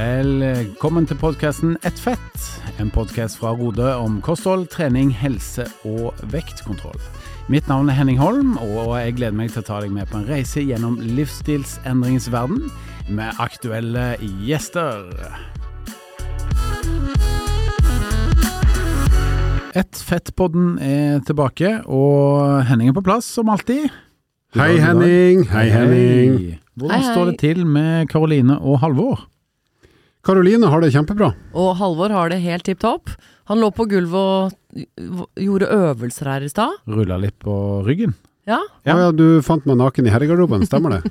Velkommen til podkasten Ett fett, en podkast fra Rode om kosthold, trening, helse og vektkontroll. Mitt navn er Henning Holm, og jeg gleder meg til å ta deg med på en reise gjennom livsstilsendringens verden med aktuelle gjester. Ett fett-podden er tilbake, og Henning er på plass som alltid. Hei Henning, hei Henning. Hvordan Hei, hei. står det til med Karoline og Halvor? Karoline har det kjempebra. Og Halvor har det helt tipp topp. Han lå på gulvet og gjorde øvelser her i stad. Rulla litt på ryggen? Ja, Ja. Ja, du fant meg naken i herregarderoben, stemmer det?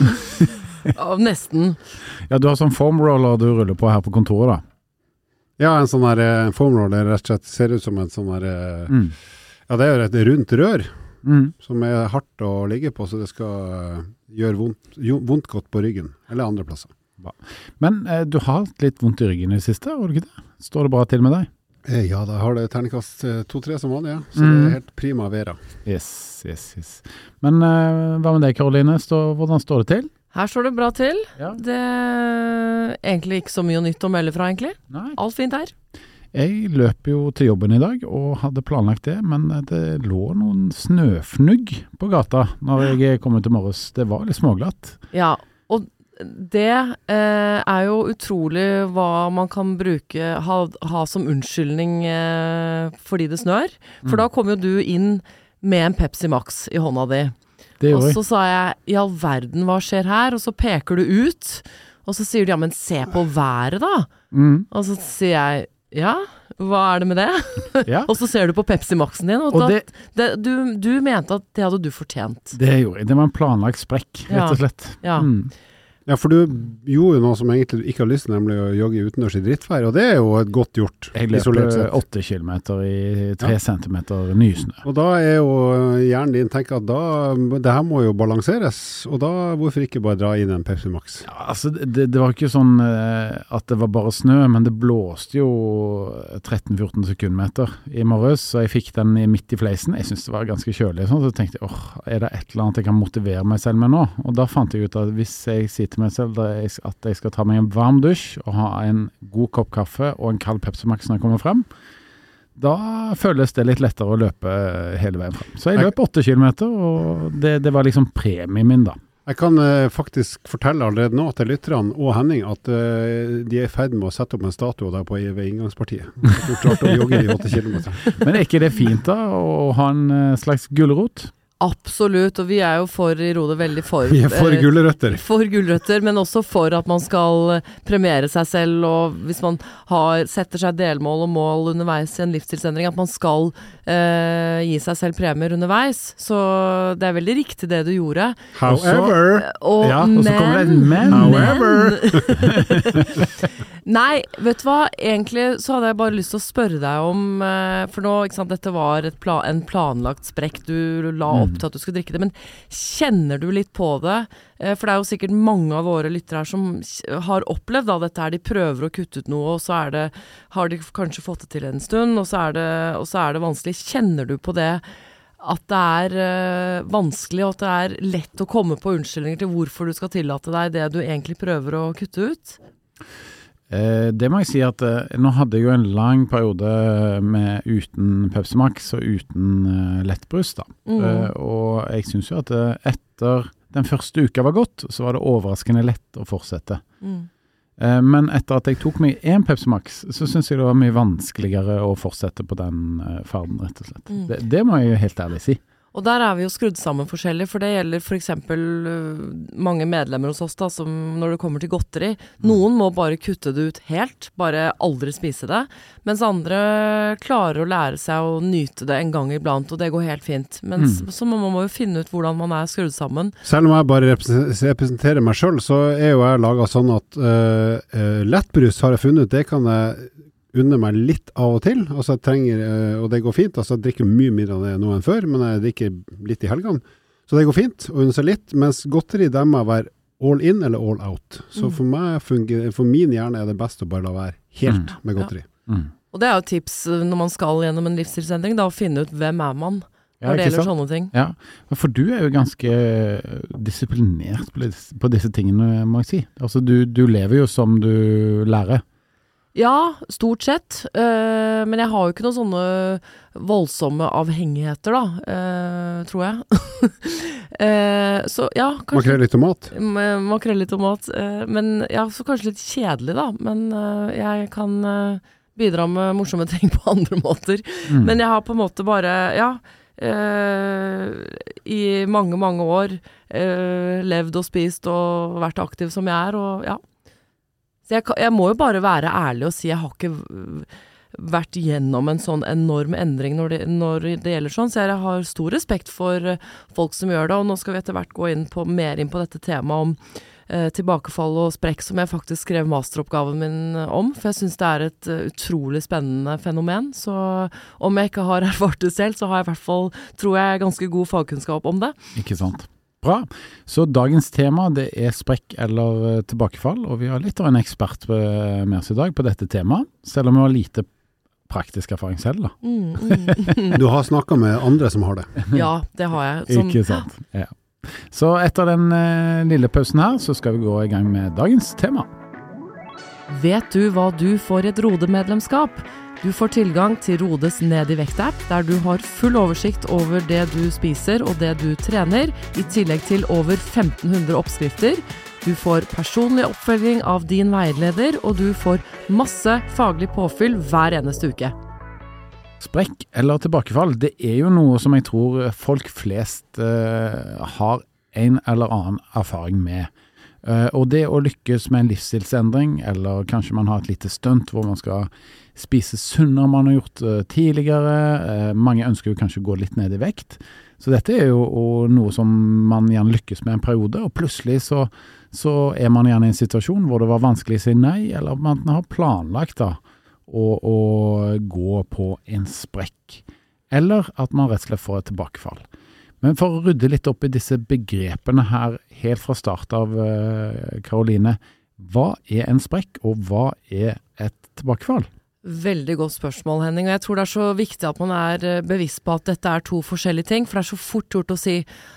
nesten. Ja, du har sånn foamroller du ruller på her på kontoret, da. Ja, en sånn her eh, foam roller rett og slett ser ut som en sånn der eh, Mm. Ja, det er jo et rundt rør Mm. som er hardt å ligge på, så det skal eh, gjøre vondt, vondt godt på ryggen, eller andre plasser. Men eh, du har hatt litt vondt i ryggen i det siste, har du ikke det? Står det bra til med deg? Eh, Ja, da har det terningkast eh, to-tre som vanlig, ja. Så det Mm. er helt prima vera. Yes, yes, yes. Men eh, hva med deg, Karoline? Hvordan står det til? Her står det bra til. Ja. Det er egentlig ikke så mye nytt å melde fra, egentlig. Nei. Alt fint her. Jeg løp jo til jobben i dag og hadde planlagt det, men eh, det lå noen snøfnugg på gata når jeg kom ut i morges. Det var litt småglatt. Ja, og det eh, er jo utrolig hva man kan bruke, ha, ha som unnskyldning eh, fordi det snør. For Mm. da kom jo du inn med en Pepsi Max i hånda di. Og så sa jeg 'i all verden, hva skjer her?' Og så peker du ut, og så sier du 'ja, men se på været, da'. Mm. Og så sier jeg 'ja, hva er det med det?' Ja. og så ser du på Pepsi Maxen din, og, Og det, det, du, du mente at det hadde du fortjent. det gjorde jeg. Det var en planlagt sprekk, rett og slett. Ja. Mm. Ja, for du gjorde jo noe som egentlig du ikke har lyst til, nemlig å jogge utendørs i drittvær, og det er jo et godt gjort, Jeg løper åtte kilometer i tre Ja. centimeter nysnø. Og da er jo hjernen din tenker at da, det her må jo balanseres, og da hvorfor ikke bare dra inn en Pepsi Max? Ja, altså, det, det var ikke sånn eh, at det var bare snø, men det blåste jo 13-14 sekundmeter i morges, så jeg fikk den midt i fleisen. Jeg syntes det var ganske kjølig, sånn, så tenkte jeg åh, er det et eller annet jeg kan motivere meg selv med nå? Og da fant jeg ut at hvis jeg sier til meg selv jeg, at jeg skal ta meg en varm dusj og ha en god kopp kaffe og en kald Pepsi Max når jeg kommer frem, da føles det litt lettere å løpe hele veien frem. Så jeg løp åtte kilometer, og det, det var liksom premien min, da. Jeg kan eh, faktisk fortelle allerede nå til lytterne og Henning at eh, de er i ferd med å sette opp en statue der på, ved inngangspartiet. At du klarte å jogge i åtte kilometer. Men er ikke det fint da, å ha en eh, slags gulrot? Absolutt, og vi er jo for i Rode veldig for Vi er for eh, gulrøtter. For gulrøtter, men også for at man skal eh, premiere seg selv, og hvis man har, setter seg delmål og mål underveis i en livsstilsendring, at man skal eh, gi seg selv premier underveis. Så det er veldig riktig det du gjorde. However Og, Ja, og så kommer det en men. However. Nei, vet du hva. Egentlig så hadde jeg bare lyst til å spørre deg om eh, For nå, ikke sant, dette var et pla en planlagt sprekk. Du la opp Mm. til at du skulle drikke det. Men kjenner du litt på det? Eh, for det er jo sikkert mange av våre lyttere her som har opplevd da dette her. De prøver å kutte ut noe, og så det Har de kanskje fått det til en stund, og så det, og så er det vanskelig. Kjenner du på det? At det er eh, vanskelig, og at det er lett å komme på unnskyldninger til hvorfor du skal tillate deg det du egentlig prøver å kutte ut? Eh, det må jeg si at eh, nå hadde jeg jo en lang periode med uten Pepsi Max og uten eh, lettbrus, da. Mm. Eh, og jeg syns jo at eh, etter den første uka var gått, så var det overraskende lett å fortsette. Mm. Eh, men etter at jeg tok meg én Pepsi Max, så syns jeg det var mye vanskeligere å fortsette på den eh, ferden, rett og slett. Mm. Det, det må jeg jo helt ærlig si. Og der er vi jo skrudd sammen forskjellig, for det gjelder f.eks. Mange medlemmer hos oss da, som når det kommer til godteri. Noen må bare kutte det ut helt, bare aldri spise det. Mens andre klarer å lære seg å nyte det en gang iblant, og det går helt fint. Men Mm. så må man må jo finne ut hvordan man er skrudd sammen. Selv om jeg bare representerer meg sjøl, så er jo jeg laga sånn at uh, uh, lettbrus har jeg funnet ut, det kan jeg unne meg litt av og til. Altså jeg trenger, eh, og det går fint. Altså jeg drikker mye mindre av det nå enn før, men jeg drikker litt i helgene. Så det går fint å unne seg litt. Mens godteri der må jeg være all in eller all out. Så Mm. for meg fungerer, for min hjerne er det best å bare la være helt med Ja. godteri. Mm. Og det er jo et tips uh, når man skal gjennom en livsstilsendring, da å finne ut hvem er man. Ja, når det ikke gjelder sant? sånne ting. Ja, for du er jo ganske eh, disiplinert på disse, på disse tingene, må jeg si. Altså, du, du lever jo som du lærer. Ja, stort sett. Uh, men jeg har jo ikke noen sånne voldsomme avhengigheter, da, Uh, tror jeg. uh, så ja, kanskje Makrell i tomat. Makrell i tomat. men ja, så kanskje litt kjedelig, da. Men jeg kan bidra med morsomme ting på andre måter. Mm. Men jeg har på en måte bare, ja I mange, mange år levd og spist og vært aktiv som jeg er, og ja. Så jeg, jeg må jo bare være ærlig og si jeg har ikke vært gjennom en sånn enorm endring når det, når det gjelder sånn, så jeg har stor respekt for eh, folk som gjør det, og nå skal vi etter hvert gå inn på, mer inn på dette temaet om eh, tilbakefall og sprekk, som jeg faktisk skrev masteroppgaven min om, for jeg syns det er et eh, utrolig spennende fenomen. Så om jeg ikke har erfart det selv, så har jeg i hvert fall, tror jeg, ganske god fagkunnskap om det. Ikke sant. Bra. Så dagens tema det er sprekk eller eh, tilbakefall, og vi har litt av en ekspert eh, med oss i dag på dette temaet, selv om vi har lite praktisk erfaring selv, da. Mm, mm, mm. Du har snakka med andre som har det. Ja, det har jeg. Som, Ikke sant. Ja. Så etter den eh, lille pausen her, så skal vi gå i gang med dagens tema. Vet du hva du får i et Rode-medlemskap? Du får tilgang til Rodes Ned i vekt-app, der du har full oversikt over det du spiser og det du trener, i tillegg til over 1500 oppskrifter. Du får personlig oppfølging av din veileder, og du får masse faglig påfyll hver eneste uke. Sprekk eller tilbakefall, det er jo noe som jeg tror folk flest eh, har en eller annen erfaring med. Eh, og det å lykkes med en livsstilsendring, eller kanskje man har et lite stunt hvor man skal spise sunnere enn man har gjort eh, tidligere, eh, mange ønsker jo kanskje å gå litt ned i vekt. Så dette er jo noe som man gjerne lykkes med en periode, og plutselig så, så er man gjerne i en situasjon hvor det var vanskelig å si nei, eller man har planlagt da, å, å gå på en sprekk. Eller at man rett og slett får et tilbakefall. Men for å rydde litt opp i disse begrepene her helt fra start av, Karoline. hva er en sprekk, og hva er et tilbakefall? Veldig godt spørsmål, Henning. Og jeg tror det er så viktig at man er eh, bevisst på at dette er to forskjellige ting. For det er så fort gjort å si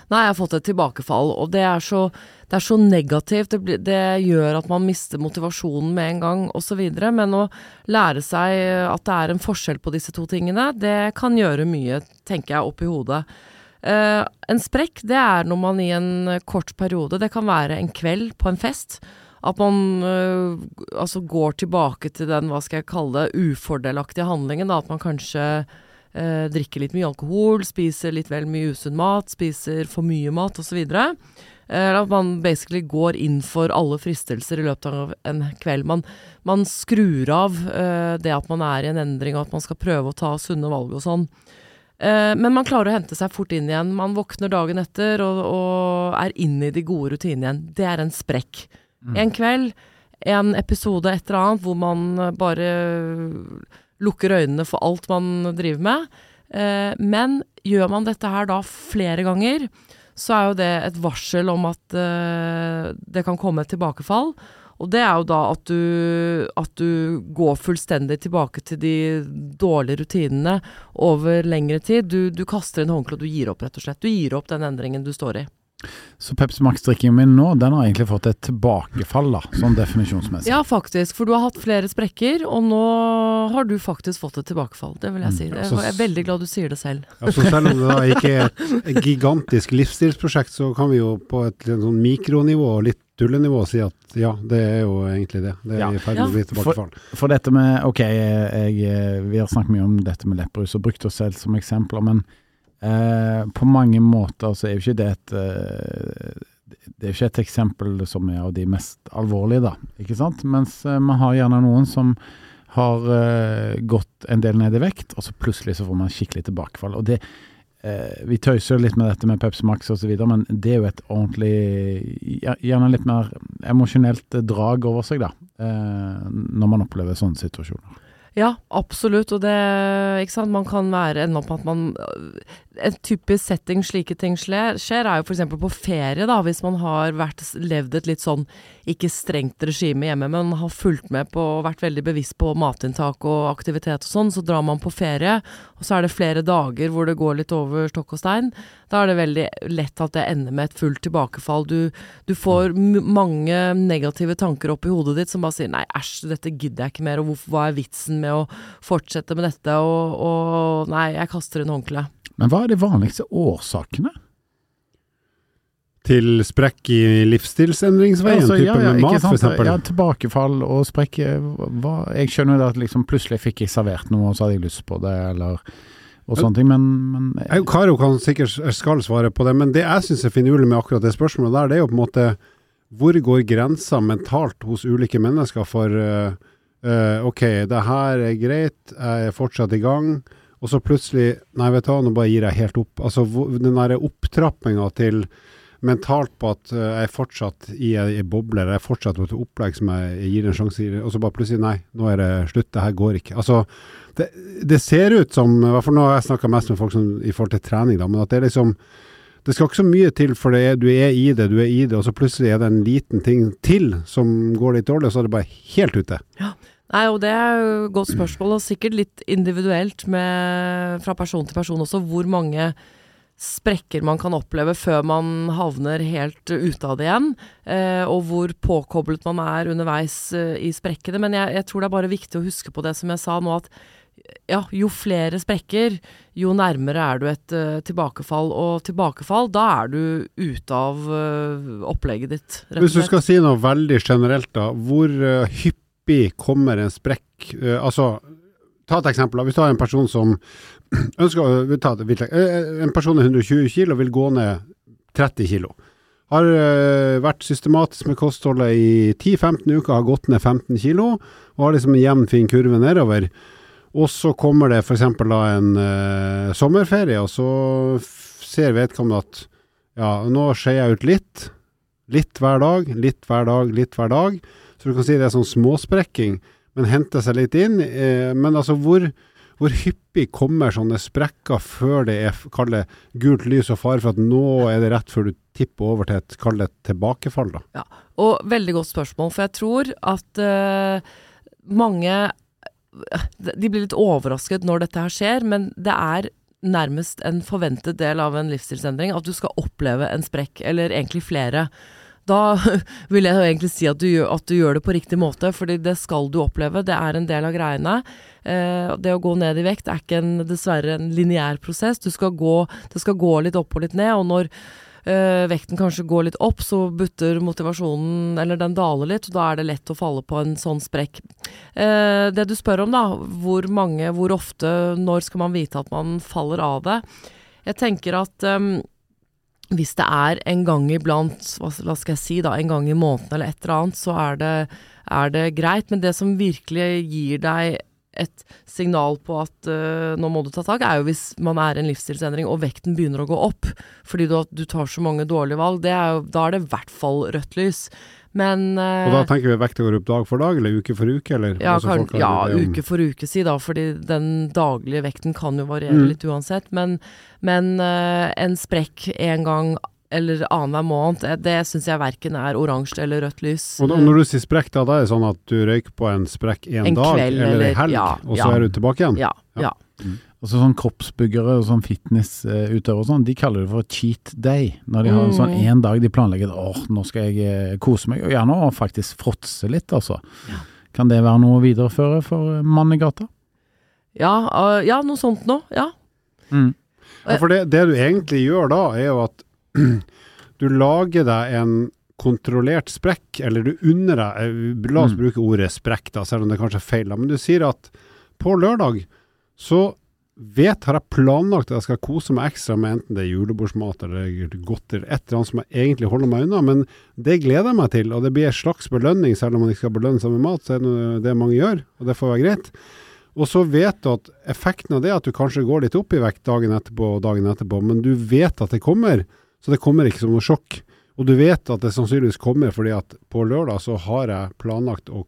'nei, jeg har fått et tilbakefall'. Og det er så, det er så negativt. Det, det gjør at man mister motivasjonen med en gang, osv. Men å lære seg at det er en forskjell på disse to tingene, det kan gjøre mye, tenker jeg, oppi hodet. Eh, en sprekk, det er når man i en kort periode, det kan være en kveld på en fest, at man uh, altså går tilbake til den, hva skal jeg kalle det, ufordelaktige handlingen. Da, at man kanskje uh, drikker litt mye alkohol, spiser litt vel mye usunn mat, spiser for mye mat osv. Eller at man basically går inn for alle fristelser i løpet av en kveld. Man, man skrur av det at man er i en endring, og at man skal prøve å ta sunne valg og sånn. Eh, men man klarer å hente seg fort inn igjen. Man våkner dagen etter og, og er inne i de gode rutinene igjen. Det er en sprekk. En kveld, en episode, et eller annet, hvor man bare lukker øynene for alt man driver med. Eh, men gjør man dette her da flere ganger, så er jo det et varsel om at eh, det kan komme et tilbakefall. Og det er jo da at du, at du går fullstendig tilbake til de dårlige rutinene over lengre tid. Du, du kaster inn håndkleet, du gir opp, rett og slett. Du gir opp den endringen du står i. Så Pepsi Max-drikkingen min nå, den har egentlig fått et tilbakefall, da, sånn definisjonsmessig. Ja, faktisk. For du har hatt flere sprekker, og nå har du faktisk fått et tilbakefall. Det vil jeg si. Jeg er veldig glad du sier det selv. Altså, selv om det da ikke er et gigantisk livsstilsprosjekt, så kan vi jo på et sånn mikronivå og litt tullenivå si at ja, det er jo egentlig det. Det er Ja. i ferd med å bli tilbakefall. For dette med Ok, jeg, jeg, vi har snakket mye om dette med leppbrus og brukt oss selv som eksempler, men eh, på mange måter så er jo ikke det et eh, Det er jo ikke et eksempel som er av de mest alvorlige, da. Ikke sant? Mens eh, man har gjerne noen som har eh, gått en del ned i vekt, og så plutselig så får man skikkelig tilbakefall. Og det eh, Vi tøyser litt med dette med Pepsi Max osv., men det er jo et ordentlig Gjerne litt mer emosjonelt drag over seg, da. Eh, når man opplever sånne situasjoner. Ja, absolutt. Og det Ikke sant. Man kan være ende opp med at man En typisk setting slike ting skjer, er jo f.eks. på ferie, da. Hvis man har vært, levd et litt sånn ikke strengt regime hjemme, men har fulgt med på og vært veldig bevisst på matinntak og aktivitet og sånn, så drar man på ferie, og så er det flere dager hvor det går litt over stokk og stein. Da er det veldig lett at det ender med et fullt tilbakefall. Du, du får mange negative tanker opp i hodet ditt som bare sier nei, æsj, dette gidder jeg ikke mer, og hvorfor, hva er vitsen med å fortsette med dette, og, og nei, jeg kaster inn håndkleet. Men hva er de vanligste årsakene? Til sprekk i livsstilsendringsveien, Altså, type ja, ja, med mat sant? Ja, tilbakefall og sprekk. Hva, jeg skjønner det at liksom plutselig fikk jeg servert noe, og så hadde jeg lyst på det, eller og sånne ting, men, men Jeg- Karo kan sikkert skal svare på det, men det jeg syns er finurlig med akkurat det spørsmålet der, det er jo på en måte hvor går grensa mentalt hos ulike mennesker for uh, uh, OK, det her er greit, jeg er fortsatt i gang, og så plutselig Nei, vet du hva, nå bare gir jeg helt opp. Altså den derre opptrappinga til mentalt på at eh, jeg er fortsatt i ei boble, jeg er fortsatt på et opplegg som jeg gir en sjanse i, og så bare plutselig nei, nå er det slutt, det her går ikke. Altså, det, det ser ut som, i hvert fall nå har jeg snakka mest med folk som, i forhold til trening, da, men at det er liksom det skal ikke så mye til, for er, du er i det, du er i det, og så plutselig er det en liten ting til som går litt dårlig, og så er det bare helt ute. Nei, og det er jo et godt spørsmål, og sikkert litt individuelt med, fra person til person også, hvor mange sprekker man kan oppleve før man havner helt ute av det igjen, eh, og hvor påkoblet man er underveis eh, i sprekkene. Men jeg, jeg tror det er bare viktig å huske på det som jeg sa nå, at ja, jo flere sprekker, jo nærmere er du et uh, tilbakefall. Og tilbakefall, da er du ute av uh, opplegget ditt, Hvis du skal si noe veldig generelt, da. Hvor eh, hyppig kommer en sprekk eh, Altså, ta et eksempel. Hvis du har en person som ønsker å tar et vilt eh, En person er 120 kg og vil gå ned 30 kg. Har eh, vært systematisk med kostholdet i 10-15 uker, har gått ned 15 kg, og har liksom en jevn, fin kurve nedover. Og så kommer det f.eks. da en uh, sommerferie, og så ser vedkommende at ja, nå skeier jeg ut litt. Litt hver dag, litt hver dag, litt hver dag. Så du kan si det er sånn småsprekking, men hente seg litt inn. Eh, men altså, hvor, hvor hyppig kommer sånne sprekker før det er, kall det, gult lys og fare for at nå er det rett før du tipper over til et, kall det, tilbakefall, da? Og veldig godt spørsmål, for jeg tror at uh, mange De blir litt overrasket når dette her skjer, men det er nærmest en forventet del av en livsstilsendring at du skal oppleve en sprekk, eller egentlig flere. Da vil jeg egentlig si at du, at du gjør det på riktig måte, fordi det skal du oppleve. Det er en del av greiene. Eh, det å gå ned i vekt er ikke en, dessverre en lineær prosess. Du skal gå, det skal gå litt opp og litt ned, og når Uh, vekten kanskje går litt opp, så butter motivasjonen, eller den daler litt, og da er det lett å falle på en sånn sprekk. Uh, det du spør om da, hvor mange, hvor ofte, når skal man vite at man faller av det? Jeg tenker at ehm, hvis det er en gang iblant, hva, skal jeg si da, en gang i måneden eller et eller annet, så er det, er det greit. Men det som virkelig gir deg et signal på at uh, nå må du ta tak, er jo hvis man er i en livsstilsendring og vekten begynner å gå opp fordi du, du tar så mange dårlige valg. Er jo, da er det i hvert fall rødt lys. Men Og da tenker vi vekta går opp dag for dag, eller uke for uke, eller? ja, Altså, kan, folk ja uke for uke, si da, fordi den daglige vekten kan jo variere Mm. litt uansett. Men, men eh, en sprekk en gang eller annenhver måned, eh, det syns jeg verken er oransje eller rødt lys. Og da, når du sier sprekk, da, da er det sånn at du røyker på en sprekk en, En dag kveld, eller en helg, ja, og så ja. er du tilbake igjen? ja, Ja. ja. Altså sånn kroppsbyggere og sånn fitnessutøvere og sånn, de kaller det for cheat day. Når de har Mm. sånn én dag de planlegger åh, nå skal jeg eh, kose meg, og gjerne faktisk fråtse litt, altså. Ja. Kan det være noe å videreføre for eh, mann i gata? Ja, uh, ja, noe sånt noe. Ja. Mm. Ja, for det, det du egentlig gjør da, er jo at du lager deg en kontrollert sprekk, eller du unner deg eh, La oss Mm. bruke ordet sprekk, da, selv om det kanskje er feil. Men du sier at på lørdag så vet, har jeg planlagt at jeg skal kose meg ekstra med enten det er julebordsmat eller godteri, et eller annet som jeg egentlig holder meg unna, men det gleder jeg meg til, og det blir en slags belønning, selv om man ikke skal belønne seg med mat, så er det det mange gjør, og det får være greit. Og så vet du at effekten av det er at du kanskje går litt opp i vekt dagen etterpå og dagen etterpå, men du vet at det kommer, så det kommer ikke som noe sjokk. Og du vet at det sannsynligvis kommer fordi at på lørdag så har jeg planlagt å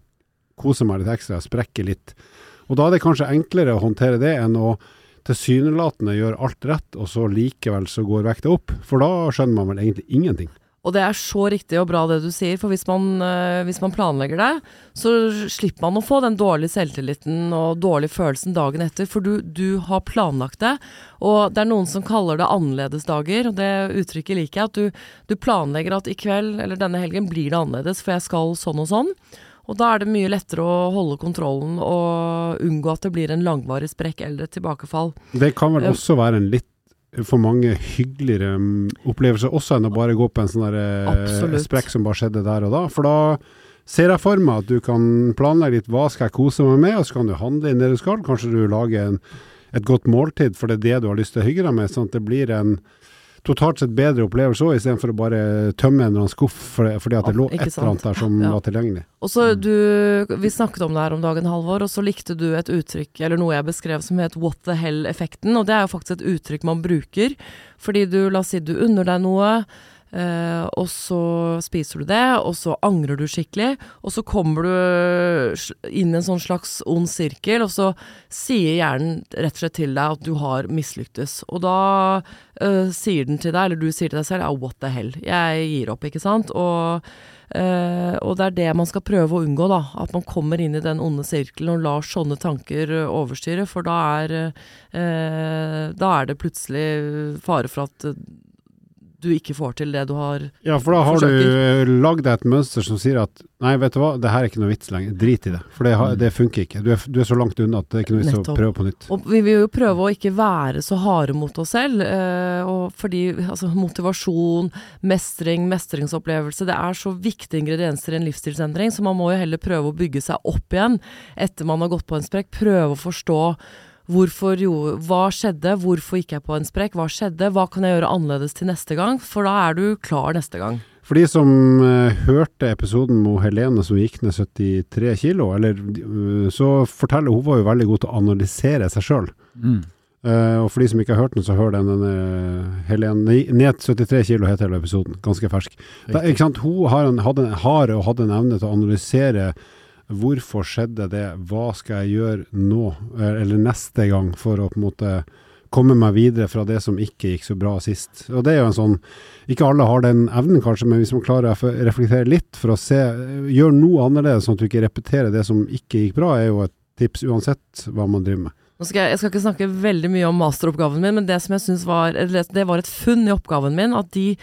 kose meg litt ekstra, sprekke litt. Og da er det kanskje enklere å håndtere det enn å tilsynelatende gjøre alt rett, og så likevel så går vekta opp. For da skjønner man vel egentlig ingenting. Og det er så riktig og bra det du sier, for hvis man, øh, hvis man planlegger det, så slipper man å få den dårlige selvtilliten og dårlige følelsen dagen etter, for du, du har planlagt det. Og det er noen som kaller det annerledesdager, og det uttrykket liker jeg. At du, du planlegger at i kveld eller denne helgen blir det annerledes, for jeg skal sånn og sånn. Og da er det mye lettere å holde kontrollen og unngå at det blir en langvarig sprekk eller et tilbakefall. Det kan vel også være en litt for mange hyggeligere mm, opplevelser også enn å bare gå på en sånn der, eh, sprekk som bare skjedde der og da. For da ser jeg for meg at du kan planlegge litt hva skal jeg kose meg med, og så kan du handle inn det du skal. Kanskje du lager en, et godt måltid, for det er det du har lyst til å hygge deg med. Sånn at det blir en totalt sett bedre opplevelse òg, istedenfor å bare tømme en eller annen skuff fordi, fordi at det lå et eller annet der som Ja. var tilgjengelig. Og så du, Vi snakket om det her om dagen, Halvor, og så likte du et uttrykk, eller noe jeg beskrev som het what the hell-effekten. Og det er jo faktisk et uttrykk man bruker. Fordi du, la oss si du unner deg noe, eh, og så spiser du det, og så angrer du skikkelig. Og så kommer du inn i en sånn slags ond sirkel, og så sier hjernen rett og slett til deg at du har mislyktes. Og da uh, sier den til deg, eller du sier til deg selv, ja, what the hell. Jeg gir opp, ikke sant. Og uh, og det er det man skal prøve å unngå, da. At man kommer inn i den onde sirkelen og lar sånne tanker overstyre. For da er, da er det plutselig fare for at du ikke får til det du har Ja, for da har Forsøker. du lagd deg et mønster som sier at nei, vet du hva, det her er ikke noe vits lenger. Drit i det. For det, har, det funker ikke. Du er, du er så langt unna at det er ikke noe vits å prøve på nytt. Og vi vil jo prøve å ikke være så harde mot oss selv. Eh, og fordi altså, motivasjon, mestring, mestringsopplevelse, det er så viktige ingredienser i en livsstilsendring, så man må jo heller prøve å bygge seg opp igjen etter man har gått på en sprekk. Prøve å forstå Hvorfor jo, hva skjedde? Hvorfor gikk jeg på en sprekk? Hva skjedde? Hva kan jeg gjøre annerledes til neste gang? For da er du klar neste gang. For de som eh, hørte episoden med Helene som gikk ned 73 kilo, eller, eh, så forteller hun var jo veldig god til å analysere seg sjøl. Mm. og for de som ikke har hørt den, så hør den. den eh, Helene Ned 73 kilo heter hele episoden. Ganske fersk. Da, ikke sant? Hun har, en, hadde, en- har og hadde en evne til å analysere hvorfor skjedde det, hva skal jeg gjøre nå, eh, eller neste gang, for å på en måte komme meg videre fra det som ikke gikk så bra sist. Og det er jo en sånn Ikke alle har den evnen, kanskje, men hvis man klarer å reflektere litt for å se Gjør noe annerledes, sånn at du ikke repeterer det som ikke gikk bra, er jo et tips uansett hva man driver med. Skal jeg, jeg skal ikke snakke veldig mye om masteroppgaven min, men det som jeg synes var Det var et funn i oppgaven min, at de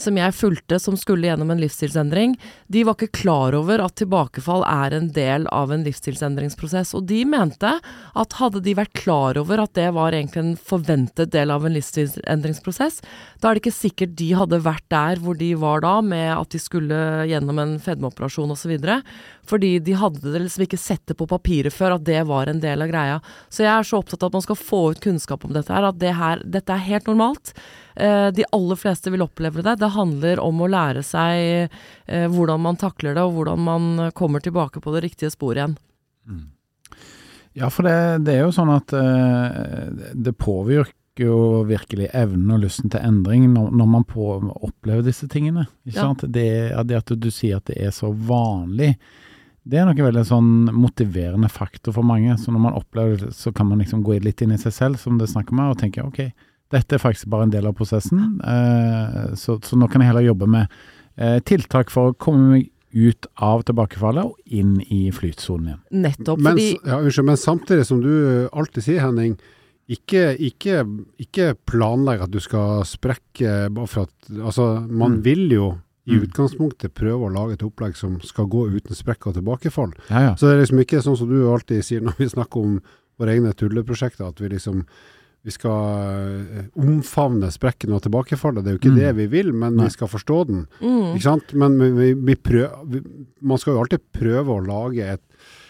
som jeg fulgte som skulle gjennom en livsstilsendring, de var ikke klar over at tilbakefall er en del av en livsstilsendringsprosess. Og de mente at hadde de vært klar over at det var egentlig en forventet del av en livsstilsendringsprosess, da er det ikke sikkert de hadde vært der hvor de var da, med at de skulle gjennom en fedmeoperasjon osv. Fordi de hadde liksom ikke sett det på papiret før, at det var en del av greia. Så jeg er så opptatt av at man skal få ut kunnskap om dette her, at det her, dette er helt normalt. Eh, de aller fleste vil oppleve det. Det handler om å lære seg eh, hvordan man takler det, og hvordan man kommer tilbake på det riktige sporet igjen. Ja, for det, det er jo sånn at eh, det påvirker jo virkelig evnen og lysten til endring når, når man på, opplever disse tingene. Ikke Ja. sant? Det, det at du sier at det er så vanlig, det er nok en veldig sånn motiverende faktor for mange. Så når man opplever det, så kan man liksom gå litt inn i seg selv, som det snakker om her, og tenke ok, dette er faktisk bare en del av prosessen, eh, så, så nå kan jeg heller jobbe med eh, tiltak for å komme meg ut av tilbakefallet og inn i flytsonen igjen. Nettopp. Men, fordi ja, unnskyld, men samtidig som du alltid sier, Henning, ikke, ikke, ikke planlegg at du skal sprekke bare for at Altså, man Mm. vil jo i Mm. utgangspunktet prøve å lage et opplegg som skal gå uten sprekk og tilbakefall. Ja, ja. Så det er liksom ikke sånn som du alltid sier når vi snakker om våre egne tulleprosjekter, at vi liksom vi skal eh, omfavne sprekken og tilbakefallet. Det er jo ikke Mm. det vi vil, men Nei. vi skal forstå den. mm, Ikke sant? Men vi, vi, vi prøv, vi, man skal jo alltid prøve å lage et,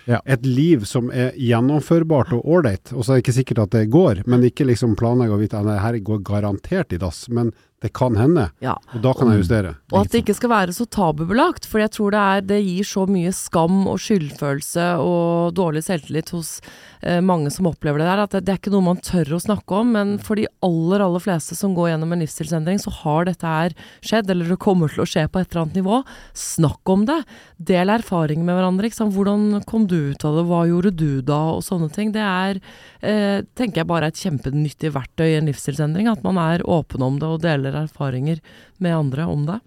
Ja. et liv som er gjennomførbart og ålreit. Og så er det ikke sikkert at det går, men ikke liksom planlegge å vite at det her går garantert i dass. Men det kan hende, Ja. og da kan jeg justere. Og at det ikke skal være så tabubelagt, for jeg tror det, er, det gir så mye skam og skyldfølelse og dårlig selvtillit hos eh, mange som opplever det der, at det, det er ikke noe man tør å snakke om. Men for de aller, aller fleste som går gjennom en livsstilsendring, så har dette her skjedd, eller det kommer til å skje på et eller annet nivå. Snakk om det. Del erfaring med hverandre. Hvordan kom du ut av det, hva gjorde du da, og sånne ting. Det er, eh, tenker jeg, bare et kjempenyttig verktøy i en livsstilsendring. At man er åpen om det og deler erfaringer med andre om det.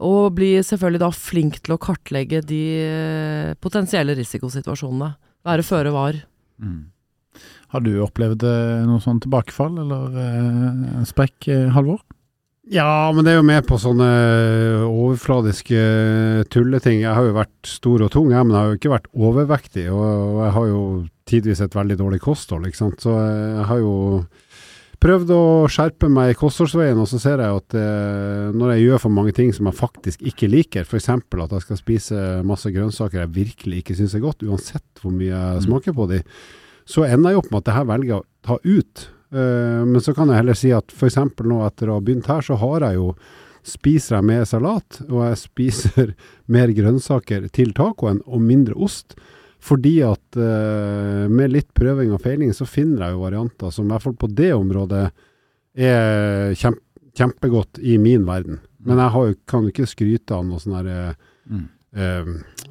Og bli selvfølgelig da flink til å kartlegge de eh, potensielle risikosituasjonene. Være føre var. Mm. Har du opplevd eh, noe sånn tilbakefall, eller eh, sprekk, eh, Halvor? Ja, men det er jo med på sånne overfladiske tulleting. Jeg har jo vært stor og tung, jeg, men jeg har jo ikke vært overvektig. Og, og jeg har jo tidvis et veldig dårlig kosthold, ikke sant. Så jeg har jo prøvd å skjerpe meg i kostholdsveien, og så ser jeg at eh, når jeg gjør for mange ting som jeg faktisk ikke liker, f.eks. at jeg skal spise masse grønnsaker jeg virkelig ikke syns er godt, uansett hvor mye jeg smaker på de, så ender jeg opp med at det her velger jeg å ta ut. Eh, men så kan jeg heller si at f.eks. nå etter å ha begynt her, så har jeg jo Spiser jeg mer salat, og jeg spiser mer grønnsaker til tacoen og mindre ost, fordi at uh, med litt prøving og feiling, så finner jeg jo varianter som i hvert fall på det området er kjempe, kjempegodt i min verden. Men jeg har jo, kan jo ikke skryte av noen sånne her, Mm. uh,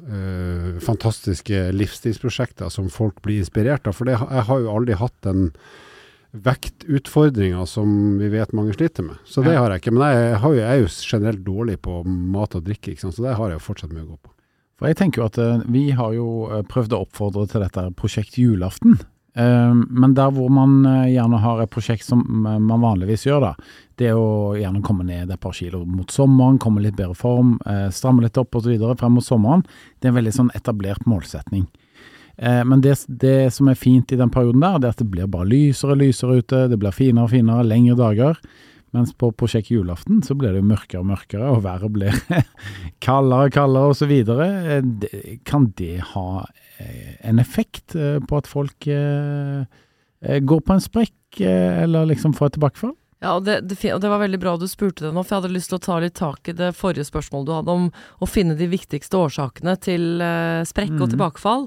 eh, fantastiske livsstilsprosjekter som folk blir inspirert av. For det, jeg har jo aldri hatt den vektutfordringa som vi vet mange sliter med. Så det Ja. har jeg ikke. Men jeg, har jo, jeg er jo generelt dårlig på mat og drikke, så det har jeg jo fortsatt mye å gå på. For jeg tenker jo at eh, vi har jo eh, prøvd å oppfordre til dette prosjekt julaften. Eh, men der hvor man gjerne har et prosjekt som man vanligvis gjør, da, det er å gjerne komme ned et par kilo mot sommeren, komme litt bedre form, stramme litt opp osv. frem mot sommeren. Det er en veldig sånn etablert målsetning. Men det, det som er fint i den perioden der, det er at det blir bare lysere og lysere ute, det blir finere og finere, lengre dager. Mens på prosjekt julaften så blir det jo mørkere og mørkere, og været blir kaldere og kaldere osv. Kan det ha eh, en effekt eh, på at folk eh, eh, går på en sprekk, eh, eller liksom får et tilbakefall? Ja, og det, det, og det var veldig bra du spurte det nå, for jeg hadde lyst til å ta litt tak i det forrige spørsmålet du hadde om å finne de viktigste årsakene til eh, sprekk og Mhm. tilbakefall.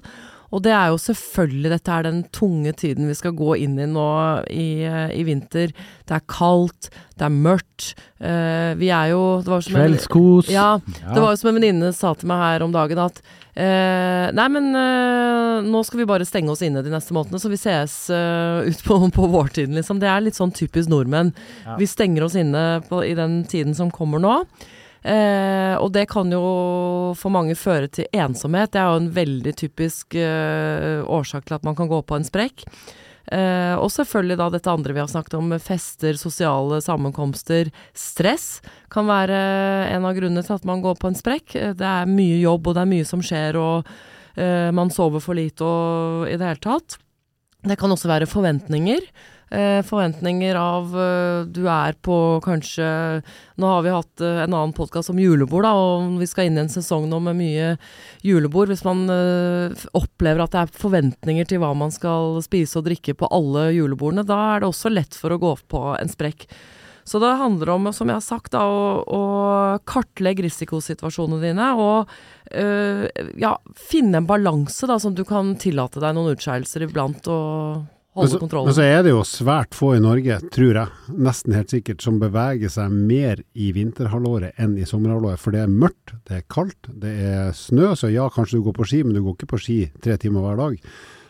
Og det er jo selvfølgelig, dette er den tunge tiden vi skal gå inn i nå i, eh, i vinter. Det er kaldt, det er mørkt. Uh, vi er jo det var Kveldskos. Ja, Ja. det var jo som en venninne sa til meg her om dagen at uh, Nei, men uh, nå skal vi bare stenge oss inne de neste månedene, så vi ses ut på, på vårtiden, liksom. Det er litt sånn typisk nordmenn. Ja. Vi stenger oss inne på, i den tiden som kommer nå. Eh, og det kan jo for mange føre til ensomhet. Det er jo en veldig typisk eh, årsak til at man kan gå på en sprekk. Eh, og selvfølgelig da dette andre vi har snakket om, fester, sosiale sammenkomster. Stress kan være en av grunnene til at man går på en sprekk. Eh, Det er mye jobb, og det er mye som skjer, og eh, man sover for lite og i det hele tatt. Det kan også være forventninger. Eh, forventninger av eh, du er på kanskje Nå har vi hatt eh, en annen podkast om julebord, da, og vi skal inn i en sesong nå med mye julebord. Hvis man opplever at det er forventninger til hva man skal spise og drikke på alle julebordene, da er det også lett for å gå på en sprekk. Så det handler om, som jeg har sagt, da, å, å kartlegge risikosituasjonene dine. Og øh, ja, finne en balanse, da, som du kan tillate deg noen utskeielser iblant og Men så, så, men så er det jo svært få i Norge, tror jeg, nesten helt sikkert, som beveger seg mer i vinterhalvåret enn i sommerhalvåret. For det er mørkt, det er kaldt, det er snø. Så ja, kanskje du går på ski, men du går ikke på ski tre timer hver dag.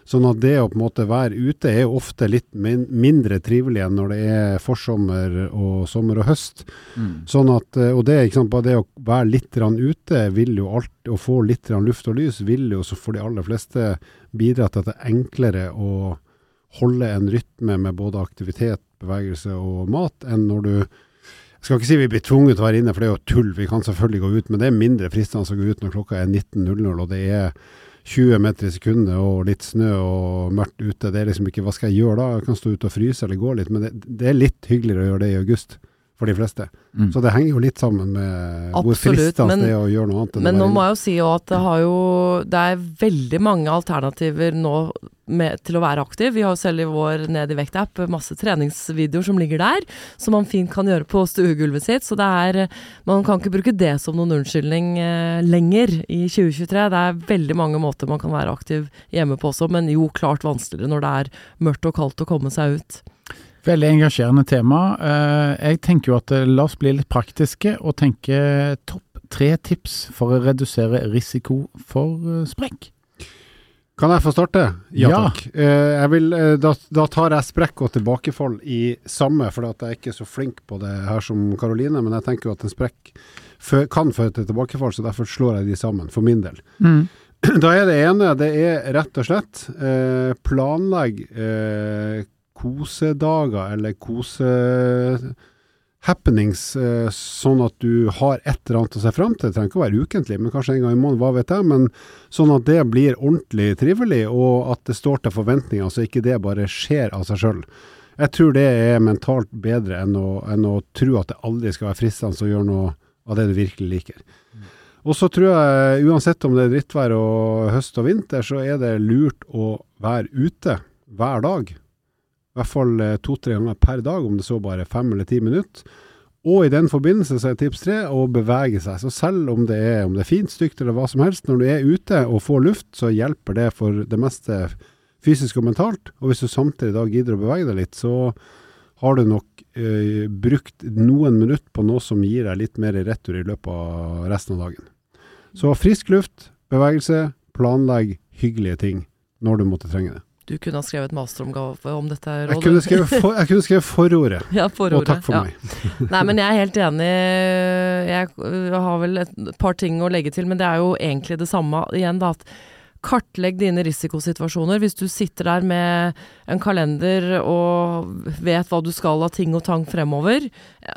Sånn at det å på en måte være ute er ofte litt min mindre trivelig enn når det er forsommer og sommer og høst. Mm. Sånn at, eh, og det, ikke sant, bare det å være litt ute vil jo alt, å få litt luft og lys, vil jo for de aller fleste bidra til at det er enklere å holde en rytme med både aktivitet, bevegelse og mat, enn når du jeg skal ikke si vi blir tvunget til å være inne, for det er jo tull. Vi kan selvfølgelig gå ut, men det er mindre fristende å gå ut når klokka er 19.00 og det er 20 meter i sekundet og litt snø og mørkt ute. Det er liksom ikke hva skal jeg gjøre da? Jeg kan stå ute og fryse eller gå litt, men det, det er litt hyggeligere å gjøre det i august. For de fleste. Mm. Så det henger jo litt sammen med hvor fristende det er å gjøre noe annet Men nå må jeg jo si at det har jo Det er veldig mange alternativer nå med, til å være aktiv. Vi har jo selv i vår Ned i vekt-app masse treningsvideoer som ligger der, som man fint kan gjøre på stuegulvet sitt. Så det er Man kan ikke bruke det som noen unnskyldning eh, lenger i 2023. Det er veldig mange måter man kan være aktiv hjemme på også, men jo klart vanskeligere når det er mørkt og kaldt å komme seg ut. Veldig engasjerende tema. Eh, Jeg tenker jo at eh, la oss bli litt praktiske og tenke topp tre tips for å redusere risiko for eh, sprekk. Kan jeg få starte? Ja, Ja. takk. Jeg vil, da, da tar jeg sprekk og tilbakefold i samme, for jeg er ikke så flink på det her som Karoline. Men jeg tenker jo at en sprekk kan føre til tilbakefold, så derfor slår jeg de sammen, for min del. Da er det ene, det er rett og slett eh, planlegg eh, kosedager eller kose happenings, eh, sånn at du har et eller annet å se fram til. Det trenger ikke å være ukentlig, men kanskje en gang i måneden, hva vet jeg. Men sånn at det blir ordentlig trivelig, og at det står til forventninger, så ikke det bare skjer av seg sjøl. Jeg tror det er mentalt bedre enn å, enn å tro at det aldri skal være fristende å gjøre noe av det du virkelig liker. Og så tror jeg, uansett om det er drittvær og høst og vinter, så er det lurt å være ute hver dag. I hvert fall eh, to-tre ganger per dag, om det så bare fem eller ti minutter. Og i den forbindelse så er tips tre å bevege seg. Så selv om det er, om det er fint, stygt eller hva som helst, når du er ute og får luft, så hjelper det for det meste fysisk og mentalt. Og hvis du samtidig da gidder å bevege deg litt, så har du nok eh, brukt noen minutter på noe som gir deg litt mer i retur i løpet av resten av dagen. Så frisk luft, bevegelse, planlegg hyggelige ting når du måtte trenge det. Du kunne ha skrevet masteromgave om dette Jeg rådet. kunne skrevet, for, jeg kunne skrevet forordet, Ja, og takk for ja. meg. Nei, men jeg er helt enig. Jeg øh, har vel et par ting å legge til, men det er jo egentlig det samme igjen, da. At kartlegg dine risikosituasjoner. Hvis du sitter der med en kalender og vet hva du skal av ting og tang fremover,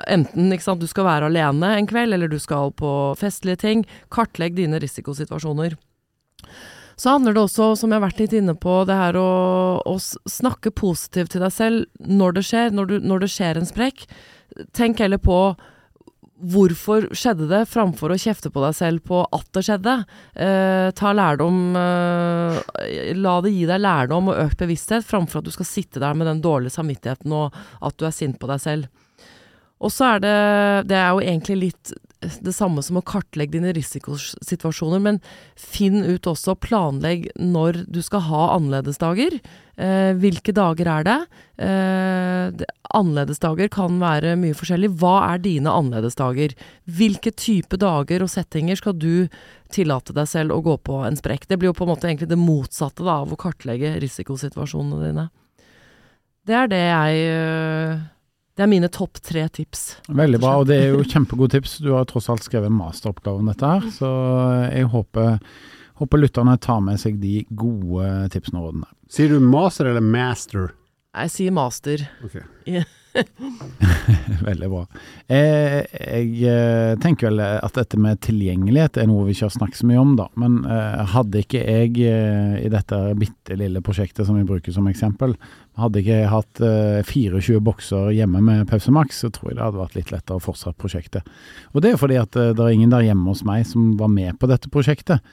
enten sant, du skal være alene en kveld, eller du skal på festlige ting, kartlegg dine risikosituasjoner. Så handler det også, som jeg har vært litt inne på, det her å, å snakke positivt til deg selv når det skjer, når, du, når det skjer en sprekk. Tenk heller på hvorfor skjedde det, framfor å kjefte på deg selv på at det skjedde. Eh, ta lærdom eh, La det gi deg lærdom og økt bevissthet, framfor at du skal sitte der med den dårlige samvittigheten og at du er sint på deg selv. Og så er det Det er jo egentlig litt det samme som å kartlegge dine risikosituasjoner, men finn ut også, planlegg når du skal ha annerledesdager. Eh, hvilke dager er det? Eh, annerledesdager kan være mye forskjellig. Hva er dine annerledesdager? Hvilke type dager og settinger skal du tillate deg selv å gå på en sprekk? Det blir jo på en måte egentlig det motsatte da, av å kartlegge risikosituasjonene dine. Det er det jeg øh, Det er mine topp tre tips. Veldig bra, og det er jo kjempegode tips. Du har tross alt skrevet masteroppgave om dette her, så jeg håper, håper lytterne tar med seg de gode tipsene og rådene. Sier du master eller master? Jeg sier master. Ok. Veldig bra. Eh, jeg eh, tenker vel at dette med tilgjengelighet er noe vi ikke har snakket så mye om, da. Men eh, hadde ikke jeg eh, i dette bitte lille prosjektet som vi bruker som eksempel, hadde ikke jeg hatt eh, 24 bokser hjemme med Pepsi Max, så tror jeg det hadde vært litt lettere å fortsette prosjektet. Og det er fordi at eh, det er ingen der hjemme hos meg som var med på dette prosjektet.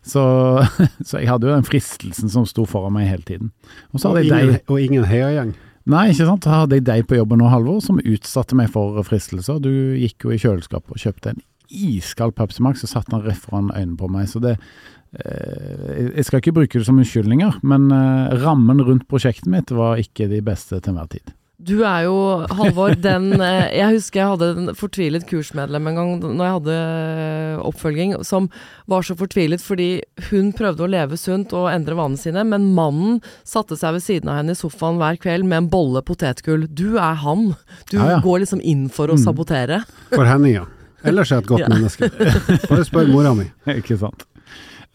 Så, så jeg hadde jo den fristelsen som sto foran meg hele tiden. Og jeg deg ingen, og ingen heiagjeng? Nei, ikke sant. Da hadde jeg deg på jobben nå, Halvor, som utsatte meg for fristelser. Du gikk jo i kjøleskapet og kjøpte en iskald Pepsi Max og satte den rett foran øynene på meg. Så det eh, Jeg skal ikke bruke det som unnskyldninger, men eh, rammen rundt prosjektet mitt var ikke de beste til enhver tid. Du er jo, Halvor, den eh, Jeg husker jeg hadde en fortvilet kursmedlem en gang når jeg hadde eh, oppfølging, som var så fortvilet fordi hun prøvde å leve sunt og endre vanene sine, men mannen satte seg ved siden av henne i sofaen hver kveld med en bolle potetgull. Du er han. Du Ja, ja. går liksom inn for å Mm. sabotere. For Henning, ja. Ellers er jeg et godt Ja. menneske. Bare spør mora mi. Ikke sant.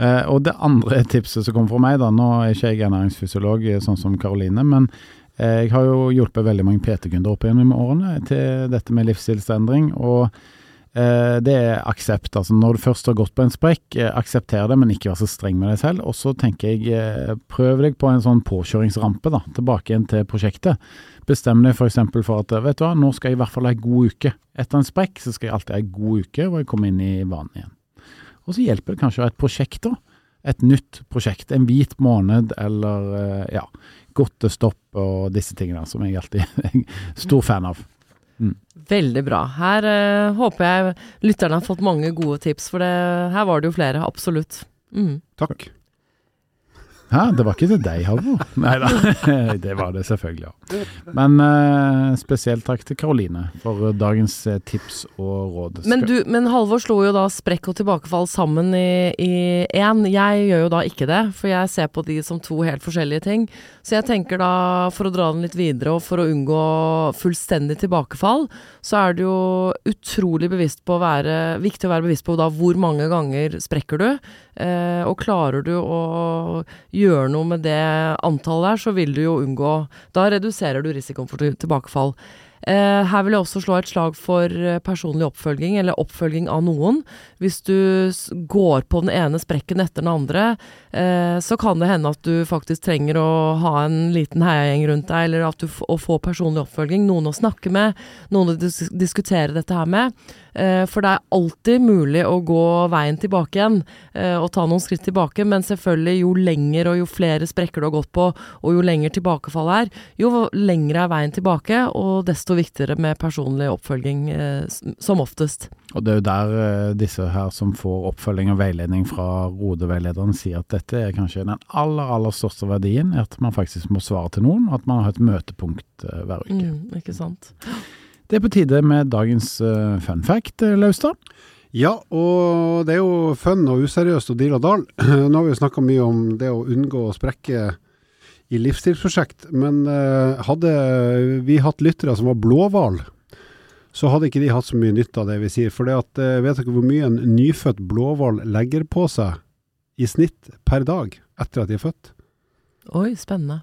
Eh, og det andre tipset som kom fra meg, da, nå er ikke jeg ernæringsfysiolog sånn som Karoline, men jeg har jo hjulpet veldig mange PT-kunder opp gjennom årene til dette med livsstilsendring. og Eh, det er aksept. Altså når du først har gått på en sprekk, eh, aksepter det, men ikke vær så streng med deg selv. Og så tenker jeg, eh, prøv deg på en sånn påkjøringsrampe, da, tilbake igjen til prosjektet. Bestem deg f.eks. For, for at vet du hva, nå skal jeg i hvert fall ha ei god uke. Etter en sprekk så skal jeg alltid ha ei god uke, hvor jeg kommer inn i vanen igjen. Og så hjelper det kanskje å ha et prosjekt, da. Et nytt prosjekt. En hvit måned eller ja, godtestopp og disse tingene som jeg alltid er stor fan av. Mm. Veldig bra. Her uh, håper jeg lytterne har fått mange gode tips, for det, her var det jo flere. Absolutt. Mm. Takk. Hæ, det var ikke til deg, Halvor? Nei da, det var det selvfølgelig. òg. Men uh, spesielt takk til Karoline for dagens uh, tips og råd. Men, du, men Halvor slo jo da sprekk og tilbakefall sammen i én. Jeg gjør jo da ikke det, for jeg ser på de som to helt forskjellige ting. Så jeg tenker da, for å dra den litt videre og for å unngå fullstendig tilbakefall, så er det jo utrolig bevisst på å være, viktig å være bevisst på da hvor mange ganger sprekker du. Eh, og klarer du å gjøre noe med det antallet der, så vil du jo unngå Da reduserer du risikoen for tilbakefall. Eh, her vil jeg også slå et slag for eh, personlig oppfølging, eller oppfølging av noen. Hvis du går på den ene sprekken etter den andre, så kan det hende at du faktisk trenger å ha en liten heiagjeng rundt deg, eller at du å få personlig oppfølging. Noen å snakke med, noen å dis diskutere dette her med. Eh, for det er alltid mulig å gå veien tilbake igjen, eh, og ta noen skritt tilbake, men selvfølgelig, jo lenger og jo flere sprekker du har gått på, og jo lenger tilbakefallet er, jo lengre er veien tilbake, og desto viktigere med personlig oppfølging, eh, som oftest. Og det er jo der disse her som får oppfølging og veiledning fra Rode-veilederen sier at dette er kanskje den aller, aller største verdien, at man faktisk må svare til noen, og at man har et møtepunkt hver uke. Mm, ikke sant. Det er på tide med dagens uh, fun fact, eh, Laustad. Ja, og det er jo fun og useriøst og deal og dal. Nå har vi jo snakka mye om det å unngå å sprekke i livsstilsprosjekt, men uh, hadde vi hatt lyttere som var blåhval, så hadde ikke de hatt så mye nytte av det vi sier. For det at, uh, vet dere hvor mye en nyfødt blåhval legger på seg i snitt per dag etter at de er født? Oi, spennende.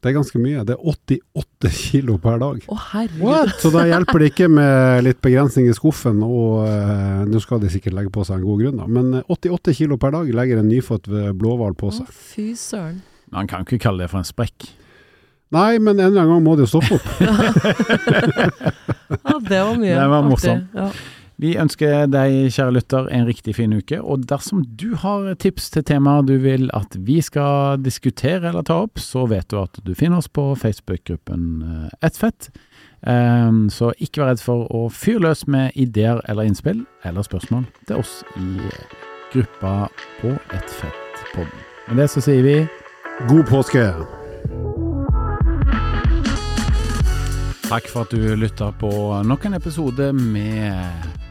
Det er ganske mye. Det er 88 kilo per dag. Å, herregud. Så da hjelper det ikke med litt begrensning i skuffen, og uh, nå skal de sikkert legge på seg en god grunn, da. Men 88 kilo per dag legger en nyfødt blåhval på seg. Å, fy søren. Man kan ikke kalle det for en sprekk. Nei, men en eller annen gang må det jo stoppe opp. ja, det var mye Det var morsomt. Ja. Vi ønsker deg, kjære lytter, en riktig fin uke. Og dersom du har tips til temaer du vil at vi skal diskutere eller ta opp, så vet du at du finner oss på Facebook-gruppen eh, Ettfett. Um, så ikke vær redd for å fyre løs med ideer eller innspill eller spørsmål til oss i gruppa på Ettfettpodden. Med det så sier vi god påske! Takk for at du lytta på nok en episode med